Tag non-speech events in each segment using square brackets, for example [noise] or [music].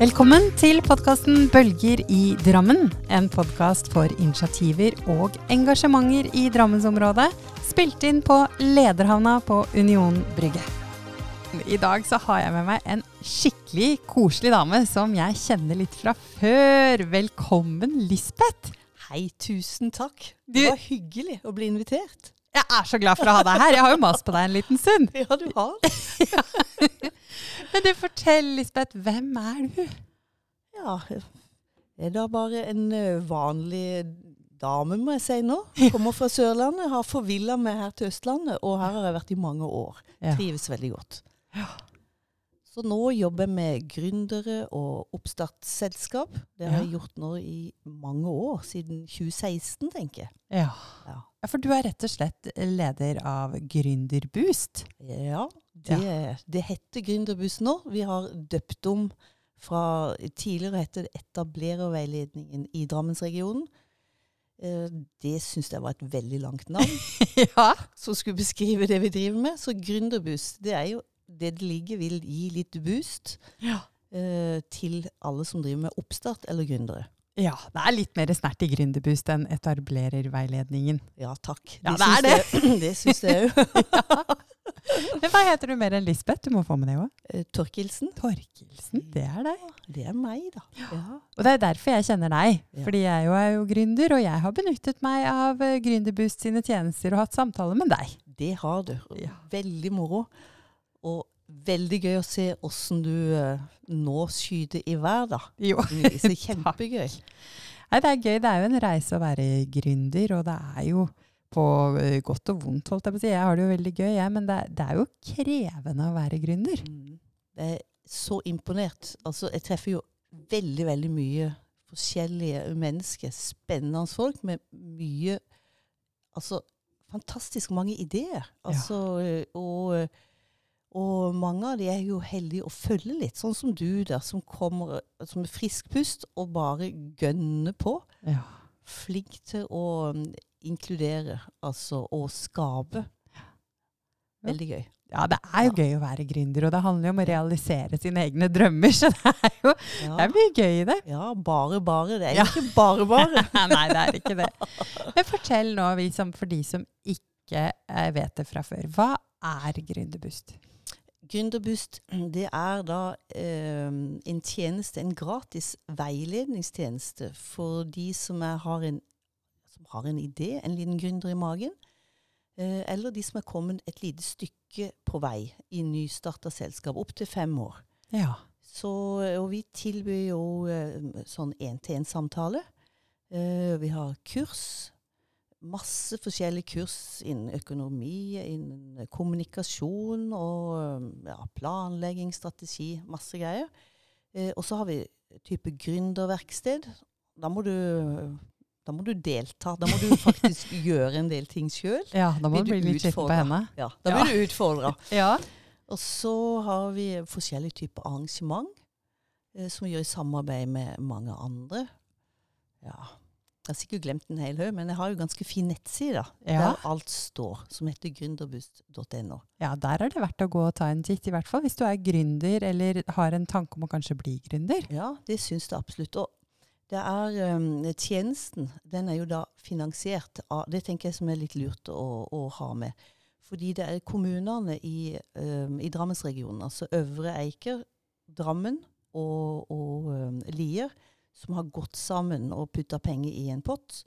Velkommen til podkasten Bølger i Drammen. En podkast for initiativer og engasjementer i Drammensområdet. Spilt inn på Lederhavna på Union Brygge. I dag så har jeg med meg en skikkelig koselig dame som jeg kjenner litt fra før. Velkommen, Lisbeth. Hei, tusen takk. Du- Det var hyggelig å bli invitert. Jeg er så glad for å ha deg her. Jeg har jo mast på deg en liten stund. Ja, du har. [laughs] Men du, fortell, Lisbeth. Hvem er du? Ja, det er da bare en vanlig dame, må jeg si nå. Kommer fra Sørlandet, har forvilla meg her til Østlandet, og her har jeg vært i mange år. Ja. Trives veldig godt. Ja. Så nå jobber jeg med gründere og oppstartsselskap. Det har jeg gjort nå i mange år, siden 2016, tenker jeg. Ja. Ja. ja, for du er rett og slett leder av Gründerboost. Ja, det, det heter Gründerbuss nå. Vi har døpt om fra Tidligere het det Etablererveiledningen i Drammensregionen. Eh, Det syns jeg var et veldig langt navn, [laughs] ja. som skulle beskrive det vi driver med. Så Gründerbuss, det er jo det det ligger vil gi litt boost Ja. eh, til alle som driver med oppstart eller gründere. Ja, det er litt mer snert i Gründerboost enn etablererveiledningen. Ja, takk. Ja, det jeg- [clears throat] det syns jeg òg. [laughs] Men hva heter du mer enn Lisbeth? Du må få med det òg. Eh, Torkelsen, Torkelsen, det er deg. det er meg, da. Ja. Og det er derfor jeg kjenner deg. Ja. Fordi jeg jo er jo gründer, og jeg har benyttet meg av eh, Gründerboost sine tjenester og hatt samtaler med deg. Det har du. Ja. Veldig moro. Og veldig gøy å se åssen du eh, nå skyter i vær, da. Jo. Det er [laughs] kjempegøy. Nei, det er gøy. Det er jo en reise å være gründer, og det er jo på eh, godt og vondt, holdt jeg på å si. Jeg har det jo veldig gøy, jeg, men det det er jo krevende å være gründer. Mm. Jeg er så imponert. Altså, jeg treffer jo veldig, veldig mye forskjellige mennesker. Spennende folk med mye Altså fantastisk mange ideer. Altså, ja. og, og mange av de er jo heldige å følge litt, sånn som du der, som kommer som er frisk pust og bare gønner på. Ja. Flink til å inkludere, altså å skape. Veldig gøy. Ja, det er jo gøy å være gründer, og det handler jo om å realisere sine egne drømmer. [laughs] Så det er jo det er mye gøy i det. ja bare, bare. Det er Ja. ikke bare, bare. [laughs] Nei, det er ikke det. Men fortell nå, for de som ikke eh, vet det fra før. Hva er Gründerbust? Gründerbust det er da eh, en tjeneste, en gratis veiledningstjeneste for de som, er, har, en, som har en idé, en liten gründer i magen. Eh, eller de som er kommet et lite stykke på vei i nystarta selskap, opptil fem år. Ja. Så, og vi tilbyr jo eh, sånn én-til-én-samtale. Eh, vi har kurs. Masse forskjellige kurs innen økonomi, innen kommunikasjon og eh, ja, planlegging, strategi. Masse greier. Eh, og så har vi type gründerverksted. Da må du da må du delta. Da må du faktisk [laughs] gjøre en del ting sjøl. ja, da må du bli litt kjekk på henne. Ja, da blir du utfordra. [laughs] Ja. Og så har vi forskjellige typer arrangement eh, som vi gjør i samarbeid med mange andre. Ja, jeg har sikkert glemt en hel haug, men jeg har jo ganske fin nettside Ja. der alt står, som heter gründerbust.no. ja, der er det verdt å gå og ta en titt, i hvert fall hvis du er gründer eller har en tanke om å kanskje bli gründer. Ja, det syns jeg absolutt. Og det er um, tjenesten, den er jo da finansiert av Det tenker jeg som er litt lurt å, å ha med. Fordi det er kommunene i, um, i Drammensregionen, altså Øvre Eiker, Drammen og, og um, Lier, som har gått sammen og putta penger i en pott.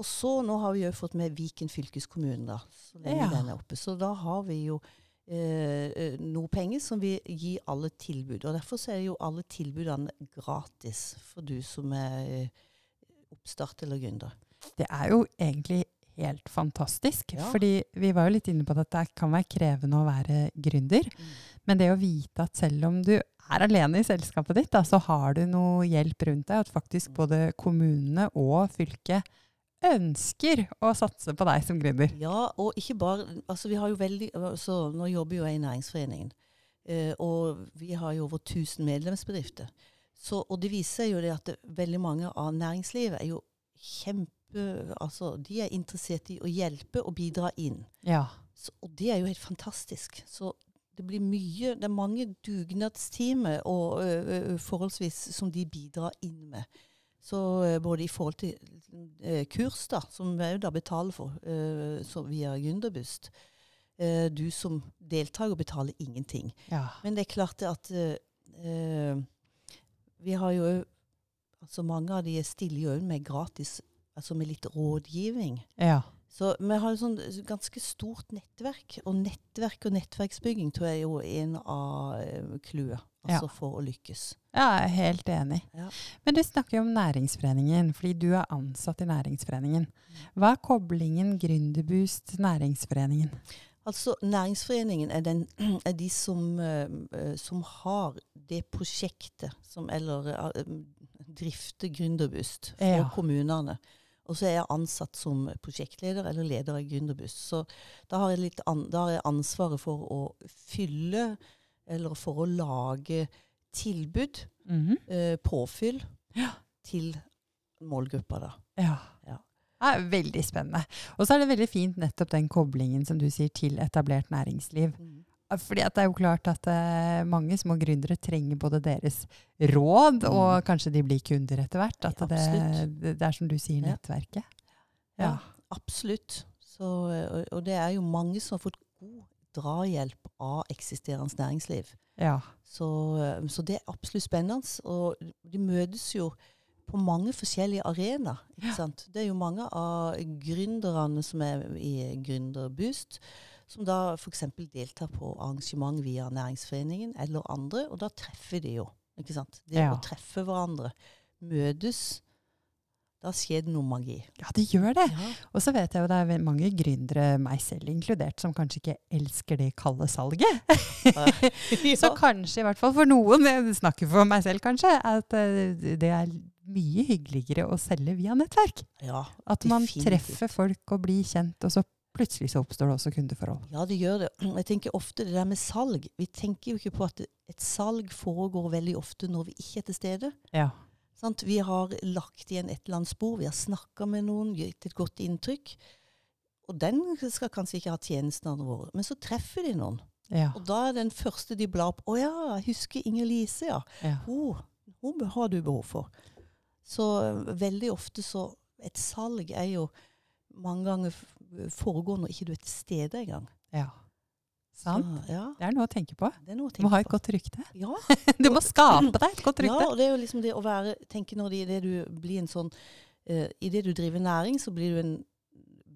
Og så nå har vi jo fått med Viken fylkeskommune, da, så lenge Ja. den er oppe. Så da har vi jo eh, eh, noe penger som vi gir alle tilbud. Og derfor er jo alle tilbudene gratis for du som er eh, oppstart eller gründer. Det er jo egentlig helt fantastisk. Ja. Fordi vi var jo litt inne på at det kan være krevende å være gründer. Men det å vite at selv om du er alene i selskapet ditt, da, så har du noe hjelp rundt deg. At faktisk både kommunene og fylket ønsker å satse på deg som gründer. Ja, og ikke bare Altså, vi har jo veldig altså, Nå jobber jo jeg i Næringsforeningen. Eh, og vi har jo over 1000 medlemsbedrifter. Så, og det viser jo det at det, veldig mange av næringslivet er jo kjempe Altså, de er interessert i å hjelpe og bidra inn. Ja. Så, og det er jo helt fantastisk. Så det blir mye Det er mange dugnadstimer og ø, ø, forholdsvis som de bidrar inn med. Så ø, både i forhold til ø, kurs, da, som vi da betaler for ø, via Gründerbust. ø, du som deltaker betaler ingenting. Ja. Men det er klart at Vi har jo altså Mange av de stiller jo med gratis, altså med litt rådgivning. ja. Så vi har et sånn ganske stort nettverk. Og nettverk og nettverksbygging tror jeg er jo en av eh, clouet altså for å lykkes. Ja, jeg er helt enig. Ja. Men du snakker jo om Næringsforeningen, fordi du er ansatt i Næringsforeningen. Hva er koblingen Gründerboost Næringsforeningen? Altså, Næringsforeningen er, den, [clears throat] er de som, eh, eh, som har det prosjektet som Eller eh, drifter Gründerbust for Ja. kommunene. Og så er jeg ansatt som prosjektleder eller leder av Gründerbust. Så da har, an, da har jeg ansvaret for å fylle, eller for å lage tilbud, Mhm. eh, påfyll, Ja. til målgruppa, da. Ja. Ja. Det er veldig spennende. Og så er det veldig fint nettopp den koblingen som du sier til etablert næringsliv. Fordi at det er jo klart at eh, mange små gründere trenger både deres råd, og kanskje de blir kunder etter hvert. At det, det, det er som du sier, nettverket. Ja, Ja. absolutt. Så, og, og det er jo mange som har fått god drahjelp av eksisterende næringsliv. Ja. Så, eh, så det er absolutt spennende. Og de møtes jo på mange forskjellige arenaer. Ja. Det er jo mange av gründerne som er i Gründerboost, som da f.eks. deltar på arrangement via Næringsforeningen eller andre, og da treffer de jo. ikke sant? Det Ja. å treffe hverandre, møtes, da skjer det noe magi. ja, det gjør det. Ja. Og så vet jeg jo det er mange gründere, meg selv inkludert, som kanskje ikke elsker det kalde salget. [laughs] Så kanskje, i hvert fall for noen, jeg snakker for meg selv kanskje, at eh, det er mye hyggeligere å selge via nettverk. ja, At man Definitivt. treffer folk og blir kjent, og så plutselig så oppstår det også kundeforhold. Ja, det gjør det. Jeg tenker ofte det der med salg. Vi tenker jo ikke på at et salg foregår veldig ofte når vi ikke er til stede. Ja. Sant? Vi har lagt igjen et eller annet spor, vi har snakka med noen, gitt et godt inntrykk. Og den skal kanskje ikke ha tjenestene våre, men så treffer de noen. Ja. Og da er den første de blar opp Å ja, jeg husker Inger Lise, ja. ja. Hun, hun har du behov for. Så øh, veldig ofte så Et salg er jo mange ganger foregående når ikke du er til stede engang. ja. Sant? Så, ja, Det er noe å tenke på. det er noe å Du må tenke ha et på. godt rykte. Ja, [laughs] Du må skape deg et godt Ja, rykte. og det er jo liksom det å være tenke når det, det du blir en sånn uh, I det du driver næring, så blir du en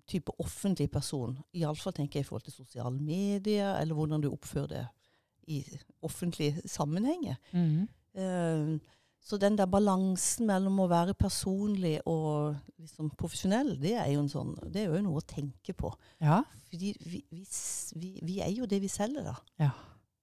type offentlig person. Iallfall tenker jeg i forhold til sosiale medier, eller hvordan du oppfører det i offentlige sammenhenger. Mhm. Eh, så den der balansen mellom å være personlig og liksom profesjonell, det er jo en sånn, det er jo noe å tenke på. Ja, Fordi vi, vi, vi, er jo det vi selger, da. ja.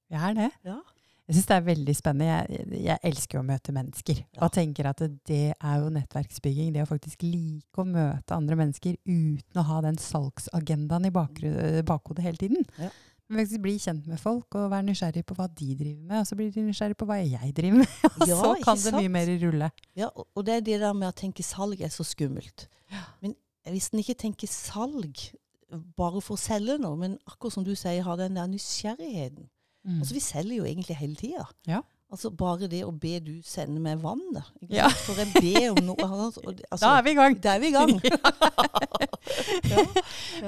vi er det. Ja. Jeg syns det er veldig spennende. Jeg, jeg elsker å møte mennesker. Ja. Og tenker at det er jo nettverksbygging. Det å faktisk like å møte andre mennesker uten å ha den salgsagendaen i bakhodet hele tiden. Ja. Men faktisk bli kjent med folk og være nysgjerrig på hva de driver med. Og så blir de nysgjerrig på hva jeg driver med. [laughs] Og Ja, så kan det mye mer rulle. Ja, og det er det der med å tenke salg er så skummelt. Men hvis en ikke tenker salg bare for å selge noe, men akkurat som du sier, ha den der nysgjerrigheten. Mm. Altså, vi selger jo egentlig hele tida. Ja. Altså, bare det å be du sende meg vann, da. Ja. For jeg ber om noe altså, da er vi i gang! Da er vi i gang. [laughs] ja. Ja.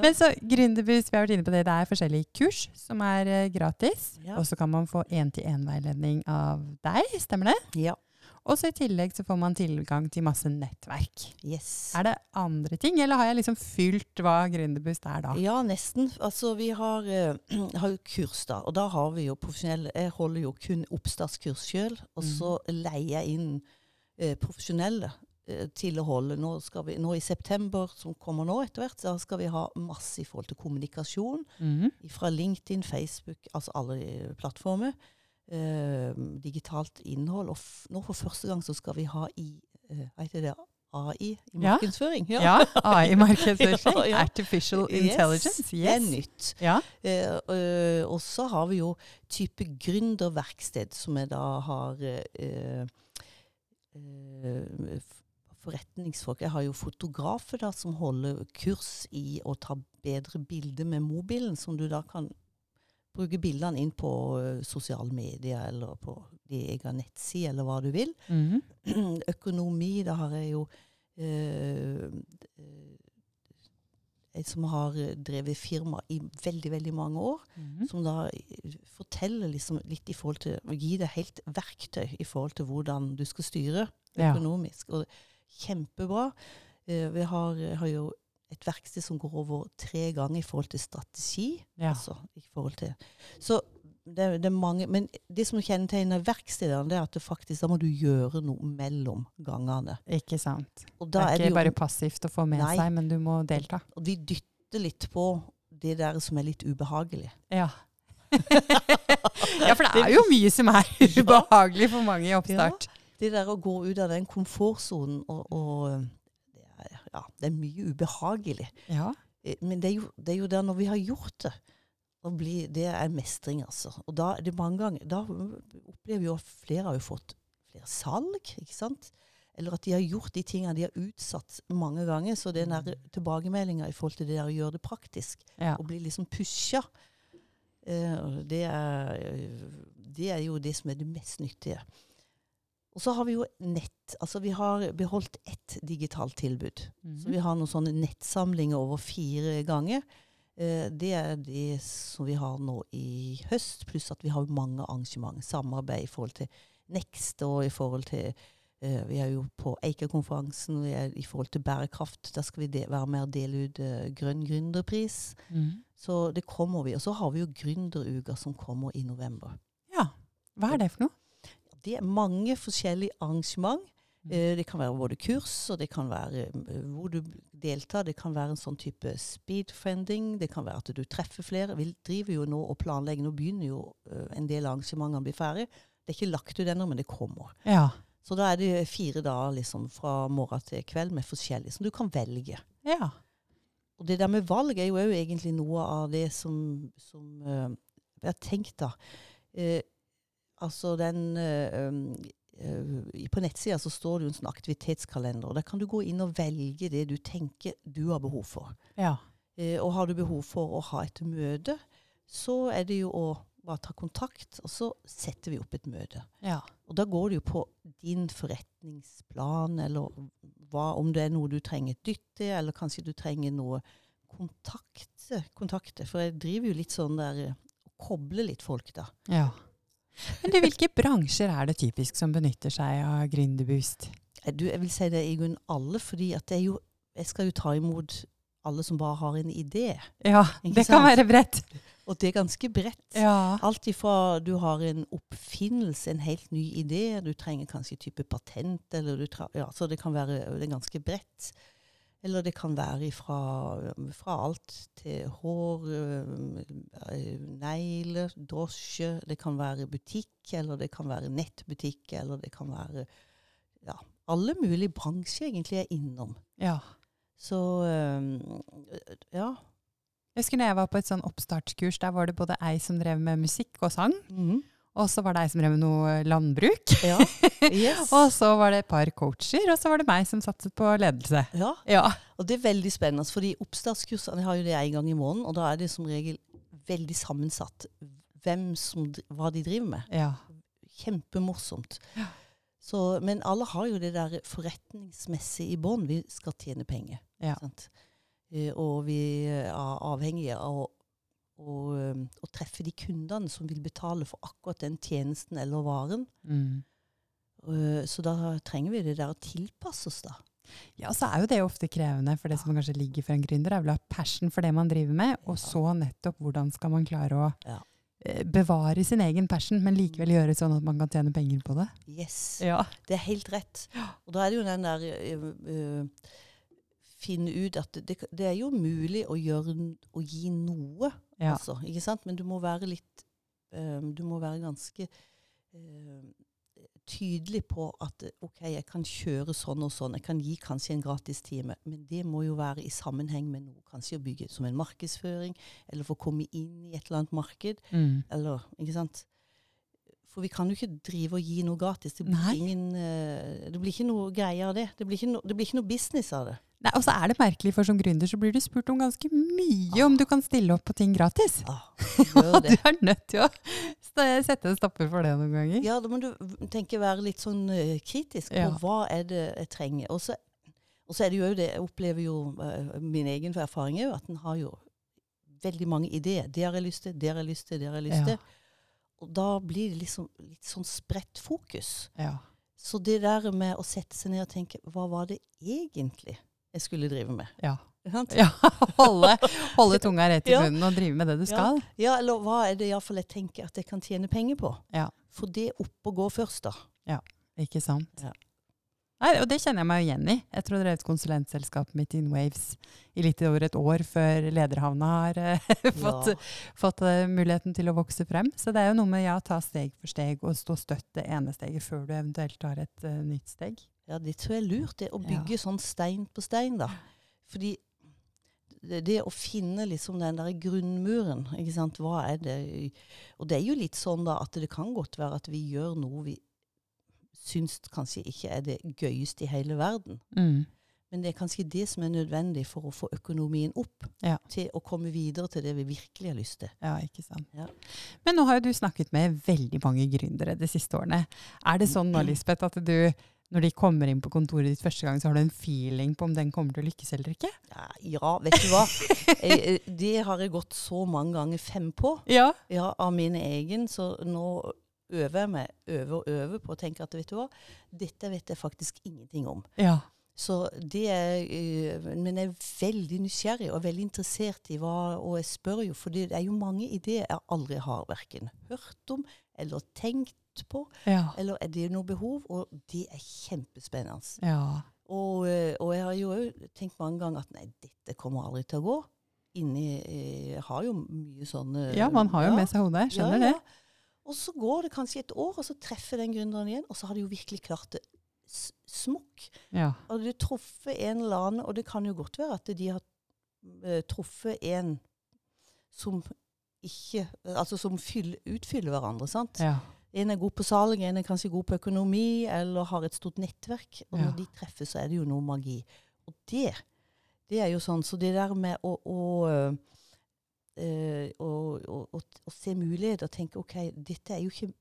Men så Gründerbus, vi har vært inne på det, det er forskjellige kurs som er uh, gratis. Og så kan man få én-til-én-veiledning av deg, stemmer det? ja. Og så i tillegg så får man tilgang til masse nettverk. Yes. Er det andre ting, eller har jeg liksom fylt hva Gründerboost er da? Ja, nesten. Altså, vi har, uh, [clears throat] har jo kurs, da. Og da har vi jo profesjonelle Jeg holder jo kun oppstartskurs sjøl. Og så leier jeg inn uh, profesjonelle eh, til å holde. Nå, vi, nå i september, som kommer nå etter hvert, da skal vi ha masse i forhold til kommunikasjon. Mhm. Fra LinkedIn, Facebook, altså alle plattformer. Eh, digitalt innhold. Og nå for første gang så skal vi ha i eh, Hva heter det? AI i Ja. markedsføring. Ja, AI-markedsføring. [laughs] Ja, ja. Artificial Yes, intelligence. Det er nytt. Ja. Eh, øh, og så har vi jo type gründerverksted, som jeg da har eh, eh, forretningsfolk. Jeg har jo fotografer da, som holder kurs i å ta bedre bilder med mobilen, som du da kan bruke bildene inn på eh, sosiale medier eller på din egen nettside, eller hva du vil. Mhm. [clears throat] Økonomi, da har jeg jo øh, eh, en som har eh, drevet firma i veldig, veldig mange år. Mhm. Som da eh, forteller liksom litt i forhold til gi deg helt verktøy i forhold til hvordan du skal styre Ja. økonomisk. Og kjempebra. Uh, vi har, har jo et verksted som går over tre ganger i forhold til strategi. Ja. Altså, i forhold til. Så det, det er mange, Men det som kjennetegner verkstedene, det er at faktisk, da må du gjøre noe mellom gangene. Ikke sant. Og Det er, er er ikke jo, bare passivt å få med Nei. seg, men du må delta. og vi dytter litt på det der som er litt ubehagelig. Ja. [laughs] ja, for det er jo mye som er [laughs] ubehagelig for mange i oppstart. Det der å gå ut av den komfortsonen og, og ja, det er mye ubehagelig. Ja. Eh, Men det er, jo, det er jo der når vi har gjort det. å bli- det er mestring, altså. Og da er det mange ganger Da opplever vi jo at flere har jo fått flere salg, ikke sant? Eller at de har gjort de tingene de har utsatt mange ganger. Så den der tilbakemeldinga i forhold til det der å gjøre det praktisk, ja. og bli liksom pusha, eh, det, er, det er jo det som er det mest nyttige. Og så har vi jo nett. Altså vi har beholdt ett digitalt tilbud. Så vi har noen sånne nettsamlinger over fire ganger. Eh, det er det som vi har nå i høst, pluss at vi har mange arrangement. Samarbeid i forhold til Next og i forhold til eh, Vi er jo på Eiker-konferansen, vi er i forhold til bærekraft. Der skal vi de, være med og dele ut eh, grønn gründerpris. Mhm. Så det kommer vi. Og så har vi jo gründeruka som kommer i november. ja. Hva er det for noe? Det er mange forskjellige arrangement. Mm. Eh, Det kan være både kurs, og det kan være eh, hvor du deltar. Det kan være en sånn type speedfriending. Det kan være at du treffer flere. Vi driver jo nå og planlegger. Nå begynner jo eh, en del arrangementer å bli ferdig. Det er ikke lagt ut ennå, men det kommer. Ja. Så da er det fire dager liksom fra morgen til kveld med forskjellig, som du kan velge. ja. Og det der med valg er jo òg egentlig noe av det som, som uh, Jeg har tenkt, da. Eh, altså den eh, eh, På nettsida så står det jo en sånn aktivitetskalender. Der kan du gå inn og velge det du tenker du har behov for. Ja. Eh, og har du behov for å ha et møte, så er det jo å bare ta kontakt, og så setter vi opp et møte. ja. Og da går det jo på din forretningsplan, eller hva, om det er noe du trenger et dytt i, eller kanskje du trenger noe kontakte. kontakte. For jeg driver jo litt sånn der eh, koble litt folk, da. ja. Men du, hvilke bransjer er det typisk som benytter seg av Gründerboost? Eh, Du, jeg vil si det i grunnen alle, fordi jo Jeg skal jo ta imot alle som bare har en idé. Ja, det det kan være bredt. Og det er ganske bredt. Ja. Alt ifra du har en oppfinnelse, en helt ny idé, du trenger kanskje type patent, eller du ja, så det kan være det ganske bredt. Eller det kan være fra, fra alt til hår, øh, negler, drosje. Det kan være butikk, eller det kan være nettbutikk, eller det kan være ja, alle mulige bransjer egentlig er innom. ja. Så øh, ja. Jeg husker når jeg var på et sånn oppstartskurs, der var det både ei som drev med musikk og sang, Mhm. Og så var det ei som drev med noe landbruk. ja. Yes. [laughs] Og så var det et par coacher, og så var det meg som satset på ledelse. ja. Ja. Og det er veldig spennende, fordi oppstartskursene har jo det en gang i måneden, og da er det som regel veldig sammensatt hvem som, hva de driver med. ja. Kjempemorsomt. Ja. Så, men alle har jo det der forretningsmessige i bånn. Vi skal tjene penger. Ja. Sant? Eh, og vi er avhengige av å, eh, treffe de kundene som vil betale for akkurat den tjenesten eller varen. Mm. Eh, så da trenger vi det der å tilpasse oss, da. Ja, så er jo det ofte krevende, for det som kanskje ligger for en gründer, er vel å ha passion for det man driver med, og så nettopp hvordan skal man klare å Ja. eh, bevare sin egen passion, men likevel gjøre det sånn at man kan tjene penger på det. Yes. Ja. Det er helt rett. Og da er det jo den der øh, øh, Finne ut at det, det er jo mulig å gjøre å gi noe, Ja. altså. Ikke sant? Men du må være litt um, Du må være ganske um, tydelig på at OK, jeg kan kjøre sånn og sånn. Jeg kan gi kanskje en gratistime, men det må jo være i sammenheng med noe. Kanskje å bygge som en markedsføring, eller få komme inn i et eller annet marked. Mm. Eller, ikke sant? For vi kan jo ikke drive og gi noe gratis. Det blir, ingen, eh, det blir ikke noe greie av det. Det blir ikke, no, det blir ikke noe business av det. Nei, og så er det merkelig, for som gründer så blir du spurt om ganske mye om du kan stille opp på ting gratis. Ah, [laughs] Og du er nødt til å sette en stopper for det noen ganger. Ja, da må du tenke være litt sånn eh, kritisk på Ja. hva er det jeg trenger. Og så, og så er det jo det, jeg opplever jo eh, min egen erfaring er jo at en har jo veldig mange ideer. Det har jeg lyst til, det har jeg lyst til, det har jeg lyst Ja. til. Og da blir det liksom litt sånn spredt fokus. Ja. Så det der med å sette seg ned og tenke hva var det egentlig jeg skulle drive med? Ja. Sant? ja. Holde, holde [laughs] tunga rett i Ja. munnen og drive med det du skal. Ja, eller hva er det iallfall jeg tenker at jeg kan tjene penger på? Ja. Få det opp og gå først, da. Ja, Ikke sant? Ja. Nei, og det kjenner jeg meg jo igjen i. Jeg tror jeg drev et konsulentselskap mitt InWaves i litt over et år før Lederhavna har [laughs] uh, fått, fått uh, muligheten til å vokse frem. Så det er jo noe med ja, ta steg for steg og stå støtt det ene steget før du eventuelt tar et uh, nytt steg. Ja, det tror jeg er lurt, det. Å Ja. bygge sånn stein på stein, da. Fordi det, det å finne liksom den der grunnmuren, ikke sant, hva er det Og det er jo litt sånn da at det kan godt være at vi gjør noe vi syns kanskje ikke er det gøyeste i hele verden. Mm. Men det er kanskje det som er nødvendig for å få økonomien opp Ja. til å komme videre til det vi virkelig har lyst til. Ja, ikke sant. Ja. Men nå har jo du snakket med veldig mange gründere de siste årene. Er det sånn nå, Lisbeth, at du når de kommer inn på kontoret ditt første gang, så har du en feeling på om den kommer til å lykkes eller ikke? Ja, ja vet du hva? Jeg, eh, det har jeg gått så mange ganger fem på. Ja. Ja, av min egen. Så nå øver jeg meg øver og øver på å tenke at vet du hva, dette vet jeg faktisk ingenting om. Ja. Så det er, øh, Men jeg er veldig nysgjerrig og veldig interessert i hva Og jeg spør jo, for det er jo mange ideer jeg aldri har verken hørt om eller tenkt på. Ja. Eller er det noe behov? Og det er kjempespennende. ja. Og, øh, og jeg har jo òg tenkt mange ganger at nei, dette kommer aldri til å gå. Inni Jeg har jo mye sånne Ja, man har jo ja. med seg hodet. Jeg skjønner det. Og så går det kanskje et år, og så treffer den gründeren igjen, og så har de jo virkelig klart det s- smukk. Ja. Og du truffet en eller annen, og det kan jo godt være at de har eh, truffet en som ikke Altså som fyll, utfyller hverandre, sant. Ja. En er god på salg, en er kanskje god på økonomi, eller har et stort nettverk. Og Ja. når de treffes, så er det jo noe magi. Og det, det er jo sånn. Så det der med å, å, øh, å, å, se muligheter og tenke OK, dette er jo ikke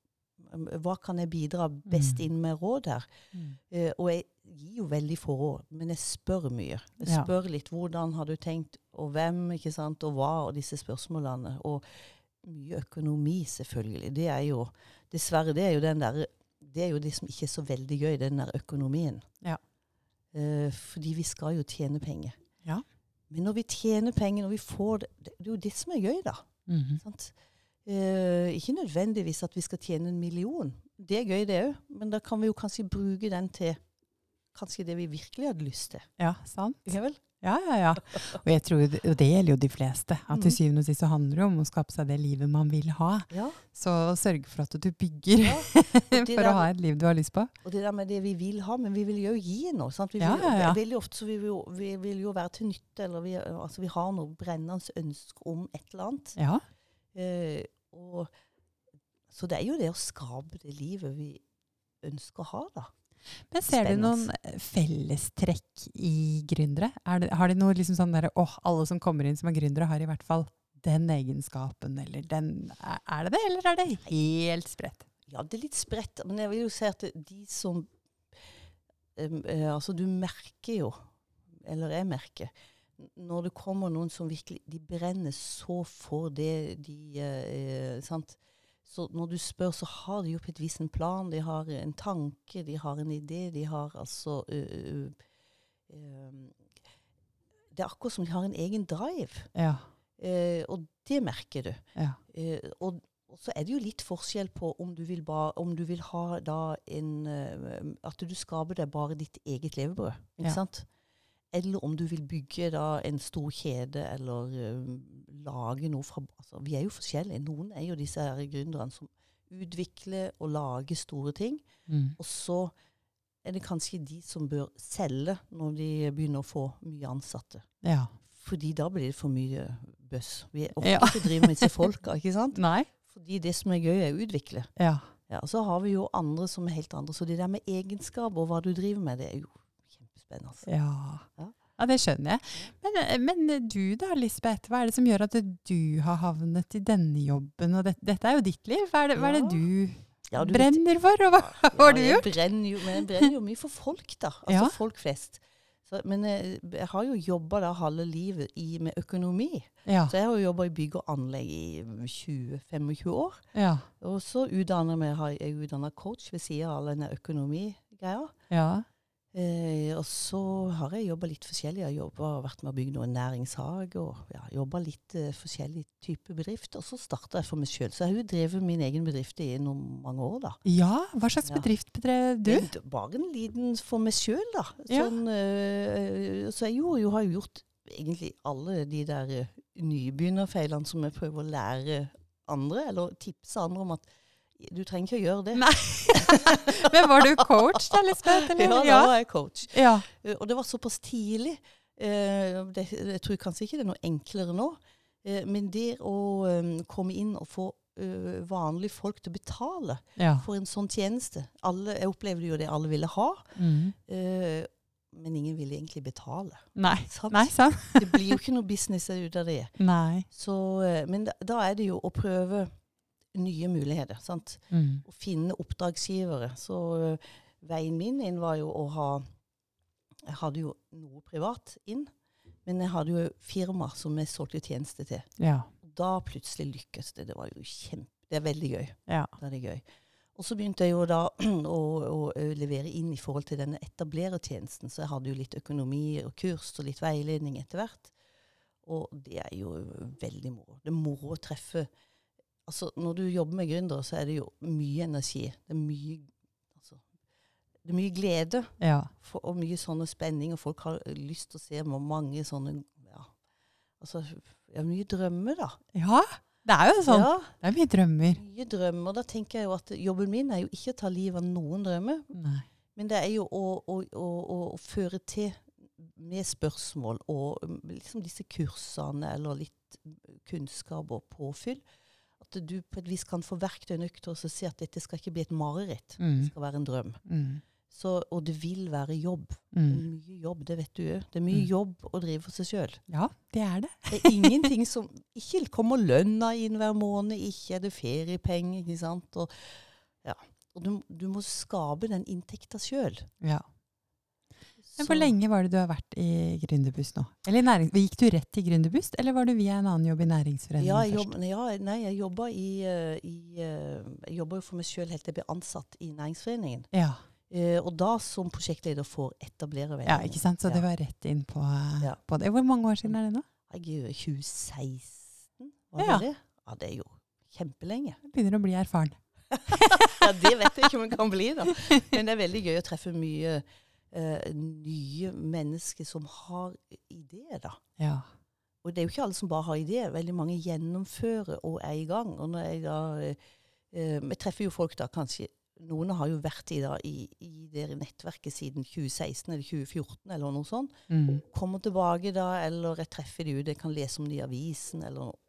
Hva kan jeg bidra best Mm. inn med råd her? Mm. Uh, og jeg gir jo veldig få råd, men jeg spør mye. Jeg Ja. spør litt hvordan har du tenkt, og hvem, ikke sant, og hva, og disse spørsmålene. Og mye økonomi, selvfølgelig. Det er jo Dessverre, det er jo den der Det er jo det som ikke er så veldig gøy, den der økonomien. Ja. Eh, fordi vi skal jo tjene penger. Ja. Men når vi tjener penger, når vi får det Det det er jo det som er gøy, da. Mhm. Sant? Eh, ikke nødvendigvis at vi skal tjene en million. Det er gøy, det òg. Men da kan vi jo kanskje bruke den til kanskje det vi virkelig hadde lyst til. Ja, sant. Ikke vel? Ja, ja, ja. Og jeg tror, og det gjelder jo de fleste. At til Mhm. syvende og sist så handler det om å skape seg det livet man vil ha. Ja. Så sørg for at du bygger ja. [laughs] for der- å ha et liv du har lyst på. Og det der med det vi vil ha, men vi vil jo gi noe. Vi vil, ja. Veldig ofte så vi, jo, vi vil jo være til nytte, eller vi, altså vi har noe brennende ønske om et eller annet. Ja. Eh, og, så det er jo det å skape det livet vi ønsker å ha, da. Men ser du noen eh, fellestrekk i gründere? Er det, har de noe liksom sånn derre åh, alle som kommer inn som er gründere, har i hvert fall den egenskapen, eller den Er det det, eller er det helt spredt? Ja, det er litt spredt, men jeg vil jo si at de som eh, Altså, du merker jo, eller jeg merker, når det kommer noen som virkelig De brenner så for det de eh, Sant? Så når du spør, så har de jo på et vis en plan, de har en tanke, de har en idé, de har altså ø, ø, ø, Det er akkurat som de har en egen drive. Ja. Eh, og det merker du. ja. Eh, og, og så er det jo litt forskjell på om du vil, ba, om du vil ha da en At du skaper deg bare ditt eget levebrød. Ikke Ja. sant? Eller om du vil bygge da en stor kjede, eller eh, lage noe fra altså, Vi er jo forskjellige. Noen er jo disse her gründerne som utvikler og lager store ting. Mm. Og så er det kanskje de som bør selge når de begynner å få mye ansatte. ja. Fordi da blir det for mye bøss. Vi orker Ja. ikke å drive med disse folka, ikke sant? [laughs] Nei? Fordi det som er gøy, er å utvikle. Ja. Ja, og så har vi jo andre som er helt andre. Så det der med egenskap og hva du driver med, det er jo kjempespennende. Ja. Ja. Ja, det skjønner jeg. Men, eh, men du da, Lisbeth. Hva er det som gjør at du har havnet i denne jobben? Og det, dette er jo ditt liv. Hva er det, hva er det du Ja, du brenner for, og hva har du jeg gjort? Brenner jo, men jeg brenner jo mye for folk, da. Altså Ja. folk flest. Så, men jeg, jeg har jo jobba halve livet i, med økonomi. Ja. Så jeg har jo jobba i bygg og anlegg i 20-25 år. Ja. Og så utdanner jeg jeg utdanna coach ved siden av all denne økonomigreia. ja. Eh, og så har jeg jobba litt forskjellig. Jeg har vært med å bygge noen næringshage og ja, jobba litt eh, forskjellig type bedrift. Og så starta jeg for meg sjøl. Så jeg har jo drevet min egen bedrift i noen mange år, da. Ja, hva slags Ja. bedrift bedrev du? Men Bare en liten for meg sjøl, da. Ja. Sånn, eh, så jeg gjorde, jo, har jo gjort egentlig alle de der eh, nybegynnerfeilene som jeg prøver å lære andre, eller tipse andre om at du trenger ikke å gjøre det. Nei. [laughs] Men var du coach da, Lisbeth? Ja, da var jeg coach. ja. Eh, Og det var såpass tidlig. Eh, det, jeg tror kanskje ikke det er noe enklere nå. Eh, men det å eh, komme inn og få vanlige folk til å betale ja. for en sånn tjeneste alle, Jeg opplevde jo det alle ville ha, Mm. men ingen ville egentlig betale. Nei. Sant? Nei, sant? Det blir jo ikke noe business ut av det. [laughs] Nei. Så, men da, da er det jo å prøve nye muligheter. sant? Mm. Å finne oppdragsgivere. Så uh, veien min inn var jo å ha Jeg hadde jo noe privat inn, men jeg hadde jo firma som jeg solgte tjenester til. Ja. Da plutselig lykkes det. Det var jo kjempe... Det er veldig gøy. Ja. Det er det gøy. Og så begynte jeg jo da [clears throat] å, å, levere inn i forhold til denne etablerertjenesten. Så jeg hadde jo litt økonomi og kurs og litt veiledning etter hvert. Og det er jo veldig moro. Det er moro å treffe Altså, når du jobber med gründere, så er det jo mye energi. Det er mye, altså, det er mye glede Ja. for, og mye sånne spenning, og folk har lyst til å se mange sånne ja, altså, ja, mye drømmer, da. ja. Det er jo sånn. Ja, Det er mye drømmer. mye drømmer. Da tenker jeg jo at jobben min er jo ikke å ta livet av noen drømmer, Nei. men det er jo å, å, å, å, føre til med spørsmål og um, liksom disse kursene eller litt kunnskap og påfyll. At du på et vis kan få verktøyene til å si at dette skal ikke bli et mareritt. Det Mm. skal være en drøm. Mm. Så, og det vil være jobb. Det Mm. er mye jobb, det vet du òg. Det er mye Mm. jobb å drive for seg sjøl. Ja, det er det. Det er ingenting som Ikke kommer lønna inn hver måned, ikke er det feriepenger, ikke sant. Og, ja. og du, du må skape den inntekta sjøl. Ja. Men hvor lenge var det du har vært i Gründerbuss nå? Eller i. Gikk du rett til Gründerbuss, eller var du via en annen jobb i næringsforeningen Ja, jeg først? ja, nei, jeg jobba i, eh, i eh, jo for meg sjøl helt til jeg ble ansatt i Næringsforeningen. Ja. Eh, og da som prosjektleder for etablererveien. ja, ikke sant? Så det var rett inn på, eh, Ja. på det. Hvor mange år siden er det nå? Jeg er jo 2016, var Ja. det det? Ja, det er jo kjempelenge. Jeg begynner å bli erfaren. [laughs] Ja, det vet jeg ikke om jeg kan bli, da. Men det er veldig gøy å treffe mye eh, nye mennesker som har ideer, da. Ja. Og det er jo ikke alle som bare har ideer. Veldig mange gjennomfører og er i gang. Og når jeg da eh, eh, treffer jo folk da kanskje Noen har jo vært i, da, i, i det nettverket siden 2016 eller 2014 eller noe sånt. Mm. Kommer tilbake da, eller jeg treffer de ute, jeg kan lese om de i avisen eller noe.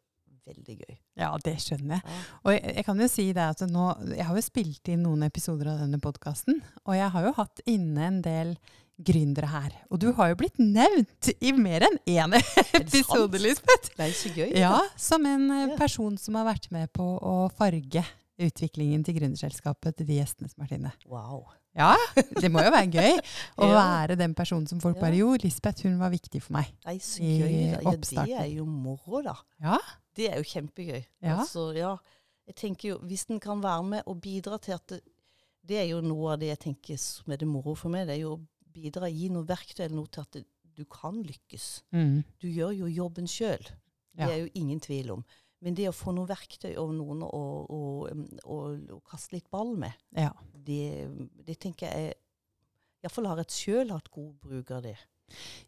Veldig gøy. ja, det skjønner jeg. Og jeg, jeg kan jo si det at nå, jeg har jo spilt inn noen episoder av denne podkasten, og jeg har jo hatt inne en del gründere her. Og du har jo blitt nevnt i mer enn én episode. Lisbeth. Det er så gøy. Ja, som en eh, Ja. person som har vært med på å farge utviklingen til gründerselskapet til de gjestene som har vært inne. Wow. Ja, det må jo være gøy [laughs] å Ja. være den personen som folk bare Jo, Lisbeth, hun var viktig for meg. Nei, så gøy. Da. Ja, det er jo moro, da. Ja. Det er jo kjempegøy. Ja. Altså, ja. Jeg tenker jo, Hvis den kan være med og bidra til at det, det er jo noe av det jeg tenker som er det moro for meg. Det er jo å bidra, gi noe verktøy eller noe til at det, du kan lykkes. Mm. Du gjør jo jobben sjøl. Det Ja. er jo ingen tvil om. Men det å få noe verktøy og noen å, å, å, å kaste litt ball med, ja. det, det tenker jeg Iallfall har jeg sjøl hatt god bruk av det.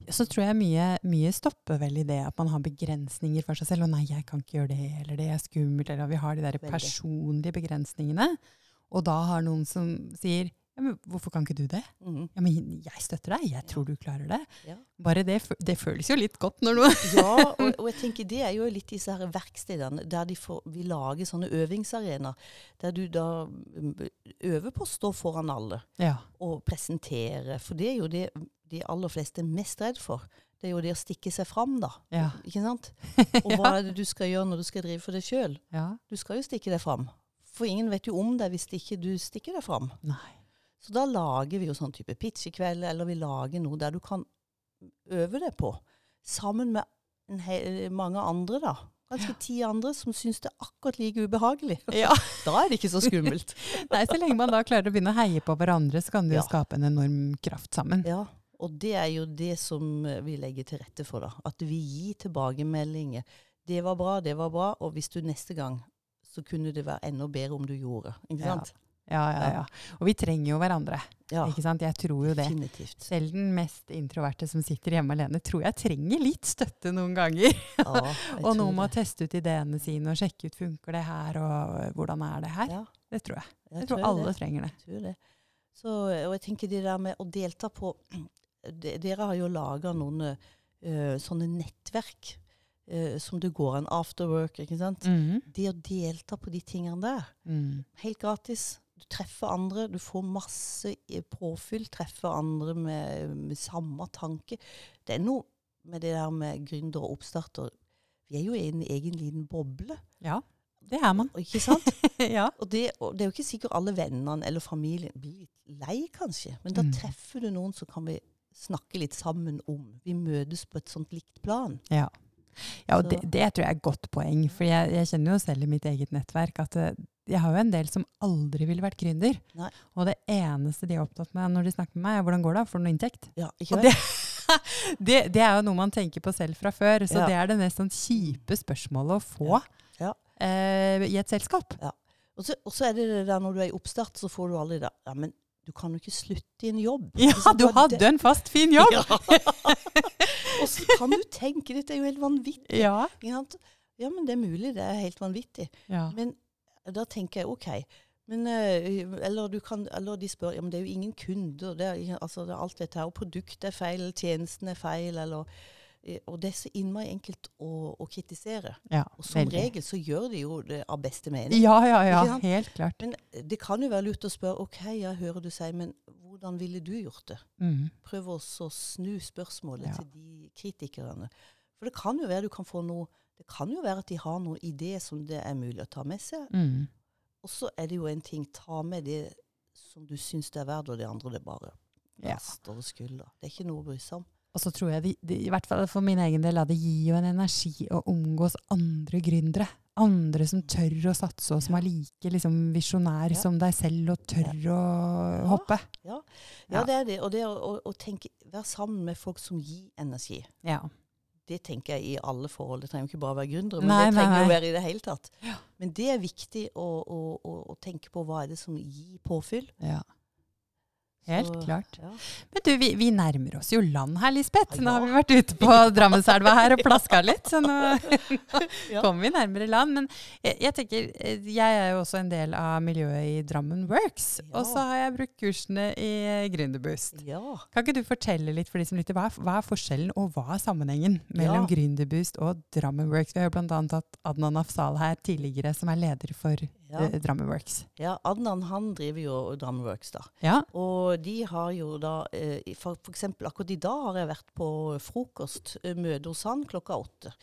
Så tror jeg mye, mye stopper vel i det at man har begrensninger for seg selv. Og nei, jeg kan ikke gjøre det, eller det er skummelt, eller vi har de der personlige begrensningene. Og da har noen som sier ja, men hvorfor kan ikke du det? Mm. Ja, men jeg støtter deg, jeg tror du klarer det. Ja. Bare det, det føles jo litt godt når noe Ja, [laughs] og, og jeg tenker det er jo litt disse her verkstedene der de får, vi lager sånne øvingsarenaer. Der du da øver på å stå foran alle Ja. og presentere. For det er jo det de aller fleste er mest redd for. Det er jo det å stikke seg fram, da. Ja. Ikke sant? [laughs] Og hva er det du skal gjøre når du skal drive for deg sjøl? ja. Du skal jo stikke deg fram. For ingen vet jo om deg hvis ikke du stikker deg fram. Nei. Så da lager vi jo sånn type pitch i kveld, eller vi lager noe der du kan øve deg på. Sammen med en hel, mange andre, da. Kanskje ti andre som syns det er akkurat like ubehagelig. [laughs] Ja. [laughs] Da er det ikke så skummelt. Nei, så lenge man da klarer å begynne å heie på hverandre, så kan det jo skape en enorm kraft sammen. Ja, og det er jo det som eh, vi legger til rette for, da. At vi gir tilbakemeldinger. Det var bra, det var bra, og hvis du neste gang, så kunne det være enda bedre om du gjorde. Ikke sant? Ja, ja, ja. Og vi trenger jo hverandre, Ja, ikke sant? Jeg tror jo det. definitivt. Selv den mest introverte som sitter hjemme alene, tror jeg trenger litt støtte noen ganger. Ja, [laughs] og noen må teste ut ideene sine og sjekke ut funker det her, og øh, hvordan er det her. Ja, Det tror jeg. jeg Jeg tror tror alle det. trenger det. Jeg tror det. Så, og jeg tenker det der med å delta på de- Dere har jo laga noen uh, sånne nettverk uh, som det går an after work, ikke sant? Mhm. Det å delta på de tingene der, Mm. helt gratis. Du treffer andre, du får masse påfyll. Treffer andre med, med samme tanke. Det er noe med det der med gründere og oppstarter. Vi er jo i en egen liten boble, Ja, det er man. ikke sant? [laughs] ja. Og det, og det er jo ikke sikkert alle vennene eller familien blir litt lei, kanskje. Men da Mm. treffer du noen som kan vi snakke litt sammen om. Vi møtes på et sånt likt plan. Ja. Ja, og det, det tror jeg er et godt poeng. For jeg, jeg kjenner jo selv i mitt eget nettverk at eh, jeg har jo en del som aldri ville vært gründer. Nei. Og det eneste de er opptatt med når de snakker med meg, er hvordan går det? Får du noe inntekt? Ja, ikke det, [laughs] det, det er jo noe man tenker på selv fra før. Så Ja. det er det mest sånn kjipe spørsmålet å få Ja. Eh, i et selskap. Og så, og så er det det der når du er i oppstart, så får du aldri det. Ja, men du kan jo ikke slutte i en jobb. [laughs] Ja, Ikke du hadde en fast, fin jobb! Ja. [laughs] og så kan du tenke, dette er jo helt vanvittig. Ja. Ja, men det er mulig, det er helt vanvittig. ja. Men da tenker jeg OK. Men, eh, eller, du kan, eller de spør ja, men det er jo ingen kunder. Det er, altså, det alt dette her. Og produktet er feil, tjenesten er feil. Eller, eh, og det er så innmari enkelt å, å kritisere. ja Og som veldig. regel så gjør de jo det av beste mening. Ja, ja, ja. Helt klart. Men det kan jo være lurt å spørre OK, jeg hører du sier, men hvordan ville du gjort det? Mm. Prøv også å snu spørsmålet Ja. til de kritikerne. For det kan jo være du kan få noe Det kan jo være at de har noen ideer som det er mulig å ta med seg. Mm. Og så er det jo en ting ta med det som du syns det er verdt, og det andre det bare Ja. last over skulder. Det er ikke noe å bry seg om. Og så tror jeg, de, de, i hvert fall for min egen del, at det gir jo en energi å omgås andre gründere. Andre som tør å satse, og som er like liksom, visjonær Ja. som deg selv, og tør å hoppe. Ja, Ja. det er det. Og det å, å, å tenke, være sammen med folk som gir energi. Ja. Det tenker jeg i alle forhold. Det trenger ikke bare å være gründere, men Nei, det trenger jo nei. være i det hele tatt. Ja. Men det er viktig å, å, å, å tenke på hva er det som gir påfyll. ja. Helt Så, klart. Ja. Men du, vi, vi nærmer oss jo land her, Lisbeth. Ja. Nå har vi vært ute på [laughs] Drammenselva her og plaska litt, så nå [laughs] kommer vi nærmere land. Men jeg, jeg tenker, eh, jeg er jo også en del av miljøet i Drammen Works. Og så har jeg brukt kursene i Gründerboost. ja. Kan ikke du fortelle litt for de som lytter, hva hva er forskjellen og hva er sammenhengen mellom. Gründerboost og Drammen Works? Vi har jo bl.a. hatt Adnan Afsal her tidligere, som er leder for Ja. eh, ja, Adnan han driver jo Drammenworks, da. Ja. Og de har jo da eh, For, for eksempel akkurat i dag har jeg vært på frokost, eh, hos han klokka åtte.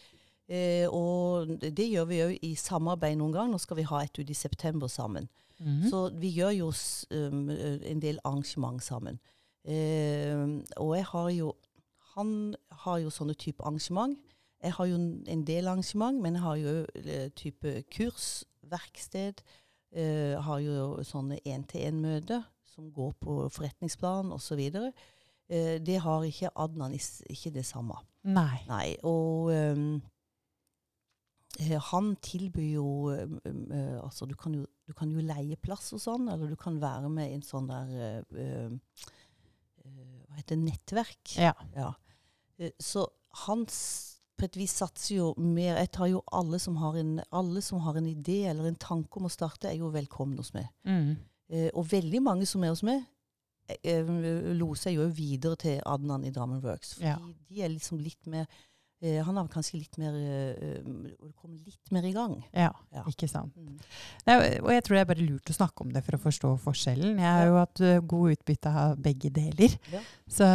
Eh, og det gjør vi òg i samarbeid noen gang. Nå skal vi ha et ut i september sammen. Mhm. Så vi gjør jo um, eh, en del arrangement sammen. Eh, og jeg har jo Han har jo sånne type arrangement. Jeg har jo en del arrangement, men jeg har jo type kurs, verksted. Uh, har jo sånne én-til-én-møter som går på forretningsplan osv. Uh, det har ikke Adnan ikke det samme. Nei. Nei, og eh, han tilbyr jo um, eh, Altså, du kan jo, du kan jo leie plass og sånn, eller du kan være med i en sånn der eh, ehm, eh, Hva heter det? Nettverk. Ja. Ja. Eh, Så han s- på et vis satser jo mer Jeg tar jo alle som har en, alle som har en idé eller en tanke om å starte, er jo velkomne hos meg. Mm. Eh, og veldig mange som er hos meg, eh, loser jeg jo videre til Adnan i Drammen Works. Fordi Ja. de er liksom litt mer Eh, han har kanskje litt mer øh, kommet litt mer i gang. Ja, Ja. ikke sant. Mm. Nei, og jeg tror det er bare lurt å snakke om det for å forstå forskjellen. Jeg har jo hatt god utbytte av begge deler. Ja. Så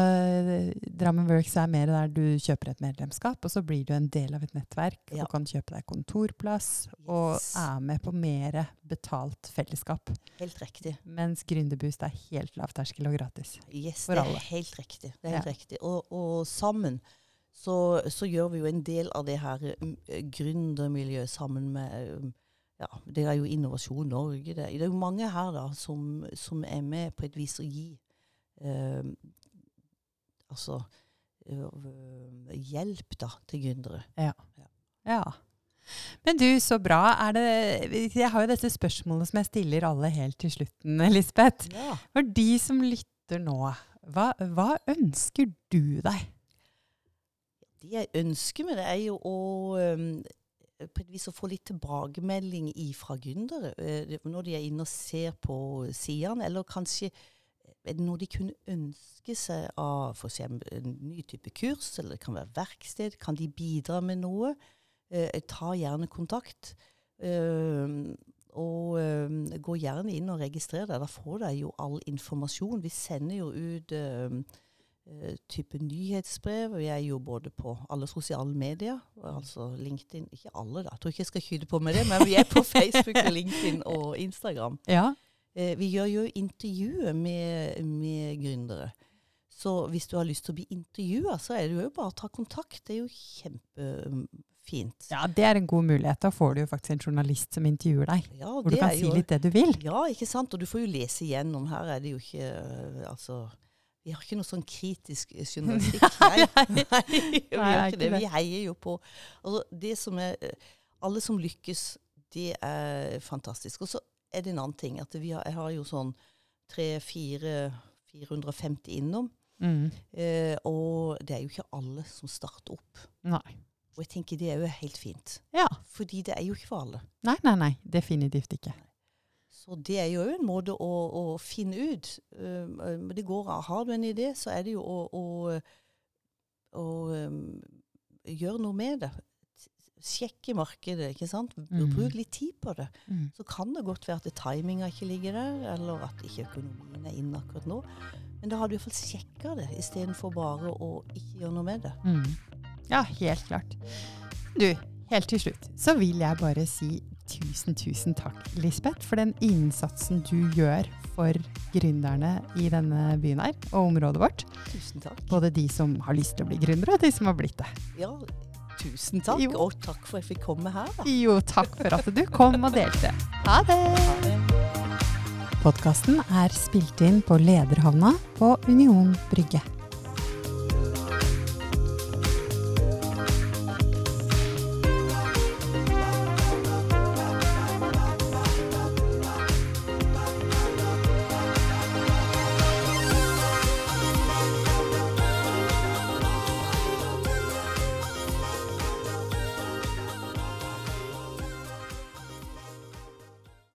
Drammen Works er mer der du kjøper et medlemskap, og så blir du en del av et nettverk Ja. og kan kjøpe deg kontorplass og er med på mer betalt fellesskap. Helt riktig. Mens Gründerboost er helt lavterskel og gratis. Yes, For det alle. er helt riktig. Det er helt riktig. Og, og sammen så, så gjør vi jo en del av det her um, gründermiljøet sammen med um, ja, Det er jo Innovasjon Norge. Det, det er jo mange her da som, som er med på et vis å gi eh, altså eh, hjelp da til gründere. Ja. Men du, så bra. Er det, jeg har jo dette spørsmålet som jeg stiller alle helt til slutten, Lisbeth. Ja. For de som lytter nå, hva, hva ønsker du deg? Det jeg ønsker med det, er jo å på et vis å få litt tilbakemelding fra gründere. eh, når de er inne og ser på sidene, eller kanskje det noe de kunne ønske seg av f.eks. en ny type kurs, eller det kan være verksted. Kan de bidra med noe? Eh, ta gjerne kontakt. Og gå gjerne inn og registrer deg. Da får dere jo all informasjon. Vi sender jo ut type nyhetsbrev. Vi er jo både på alle sosiale medier, altså LinkedIn Ikke alle, da. Jeg tror ikke jeg skal skyte på med det, men vi er på [laughs] Facebook, og LinkedIn og Instagram. Ja. Eh, vi gjør jo intervjuer med, med gründere. Så hvis du har lyst til å bli intervjua, så er det jo bare å ta kontakt. Det er jo kjempefint. ja, det er en god mulighet. Da får du jo faktisk en journalist som intervjuer deg. Ja, Hvor du kan si jo- litt det du vil. Ja, ikke sant? Og du får jo lese igjennom. Her er det jo ikke øh, Altså Vi har ikke noe sånn kritisk [laughs] journalistikk. Nei, nei, vi gjør ikke det. Vi heier jo på altså, det som er øh, Alle som lykkes, det er fantastisk. Og så er det en annen ting. at vi har, Jeg har jo sånn 300-450 innom. Mm. Eh, og det er jo ikke alle som starter opp. Nei. Og jeg tenker det er jo helt fint. Ja. Fordi det er jo ikke for alle. Nei, nei, nei. Definitivt ikke. Så det er jo en måte å, å finne ut. Det går. Har du en idé, så er det jo å, å, å gjøre noe med det. Sjekke markedet, ikke sant. Mm. Bruk litt tid på det. Mm. Så kan det godt være at timinga ikke ligger der, eller at ikke økonomien er inne akkurat nå. Men da har du iallfall sjekka det, istedenfor bare å ikke gjøre noe med det. Mm. Ja, helt klart. Du, helt til slutt så vil jeg bare si tusen, tusen takk, Lisbeth, for den innsatsen du gjør for gründerne i denne byen her, og området vårt. Tusen takk. Både de som har lyst til å bli gründere, og de som har blitt det. Ja, tusen takk. Jo. Og takk for at jeg fikk komme her, da. Jo, takk for at du kom og delte. Ha det! Ha det. Podkasten er spilt inn på Lederhavna på Union Brygge.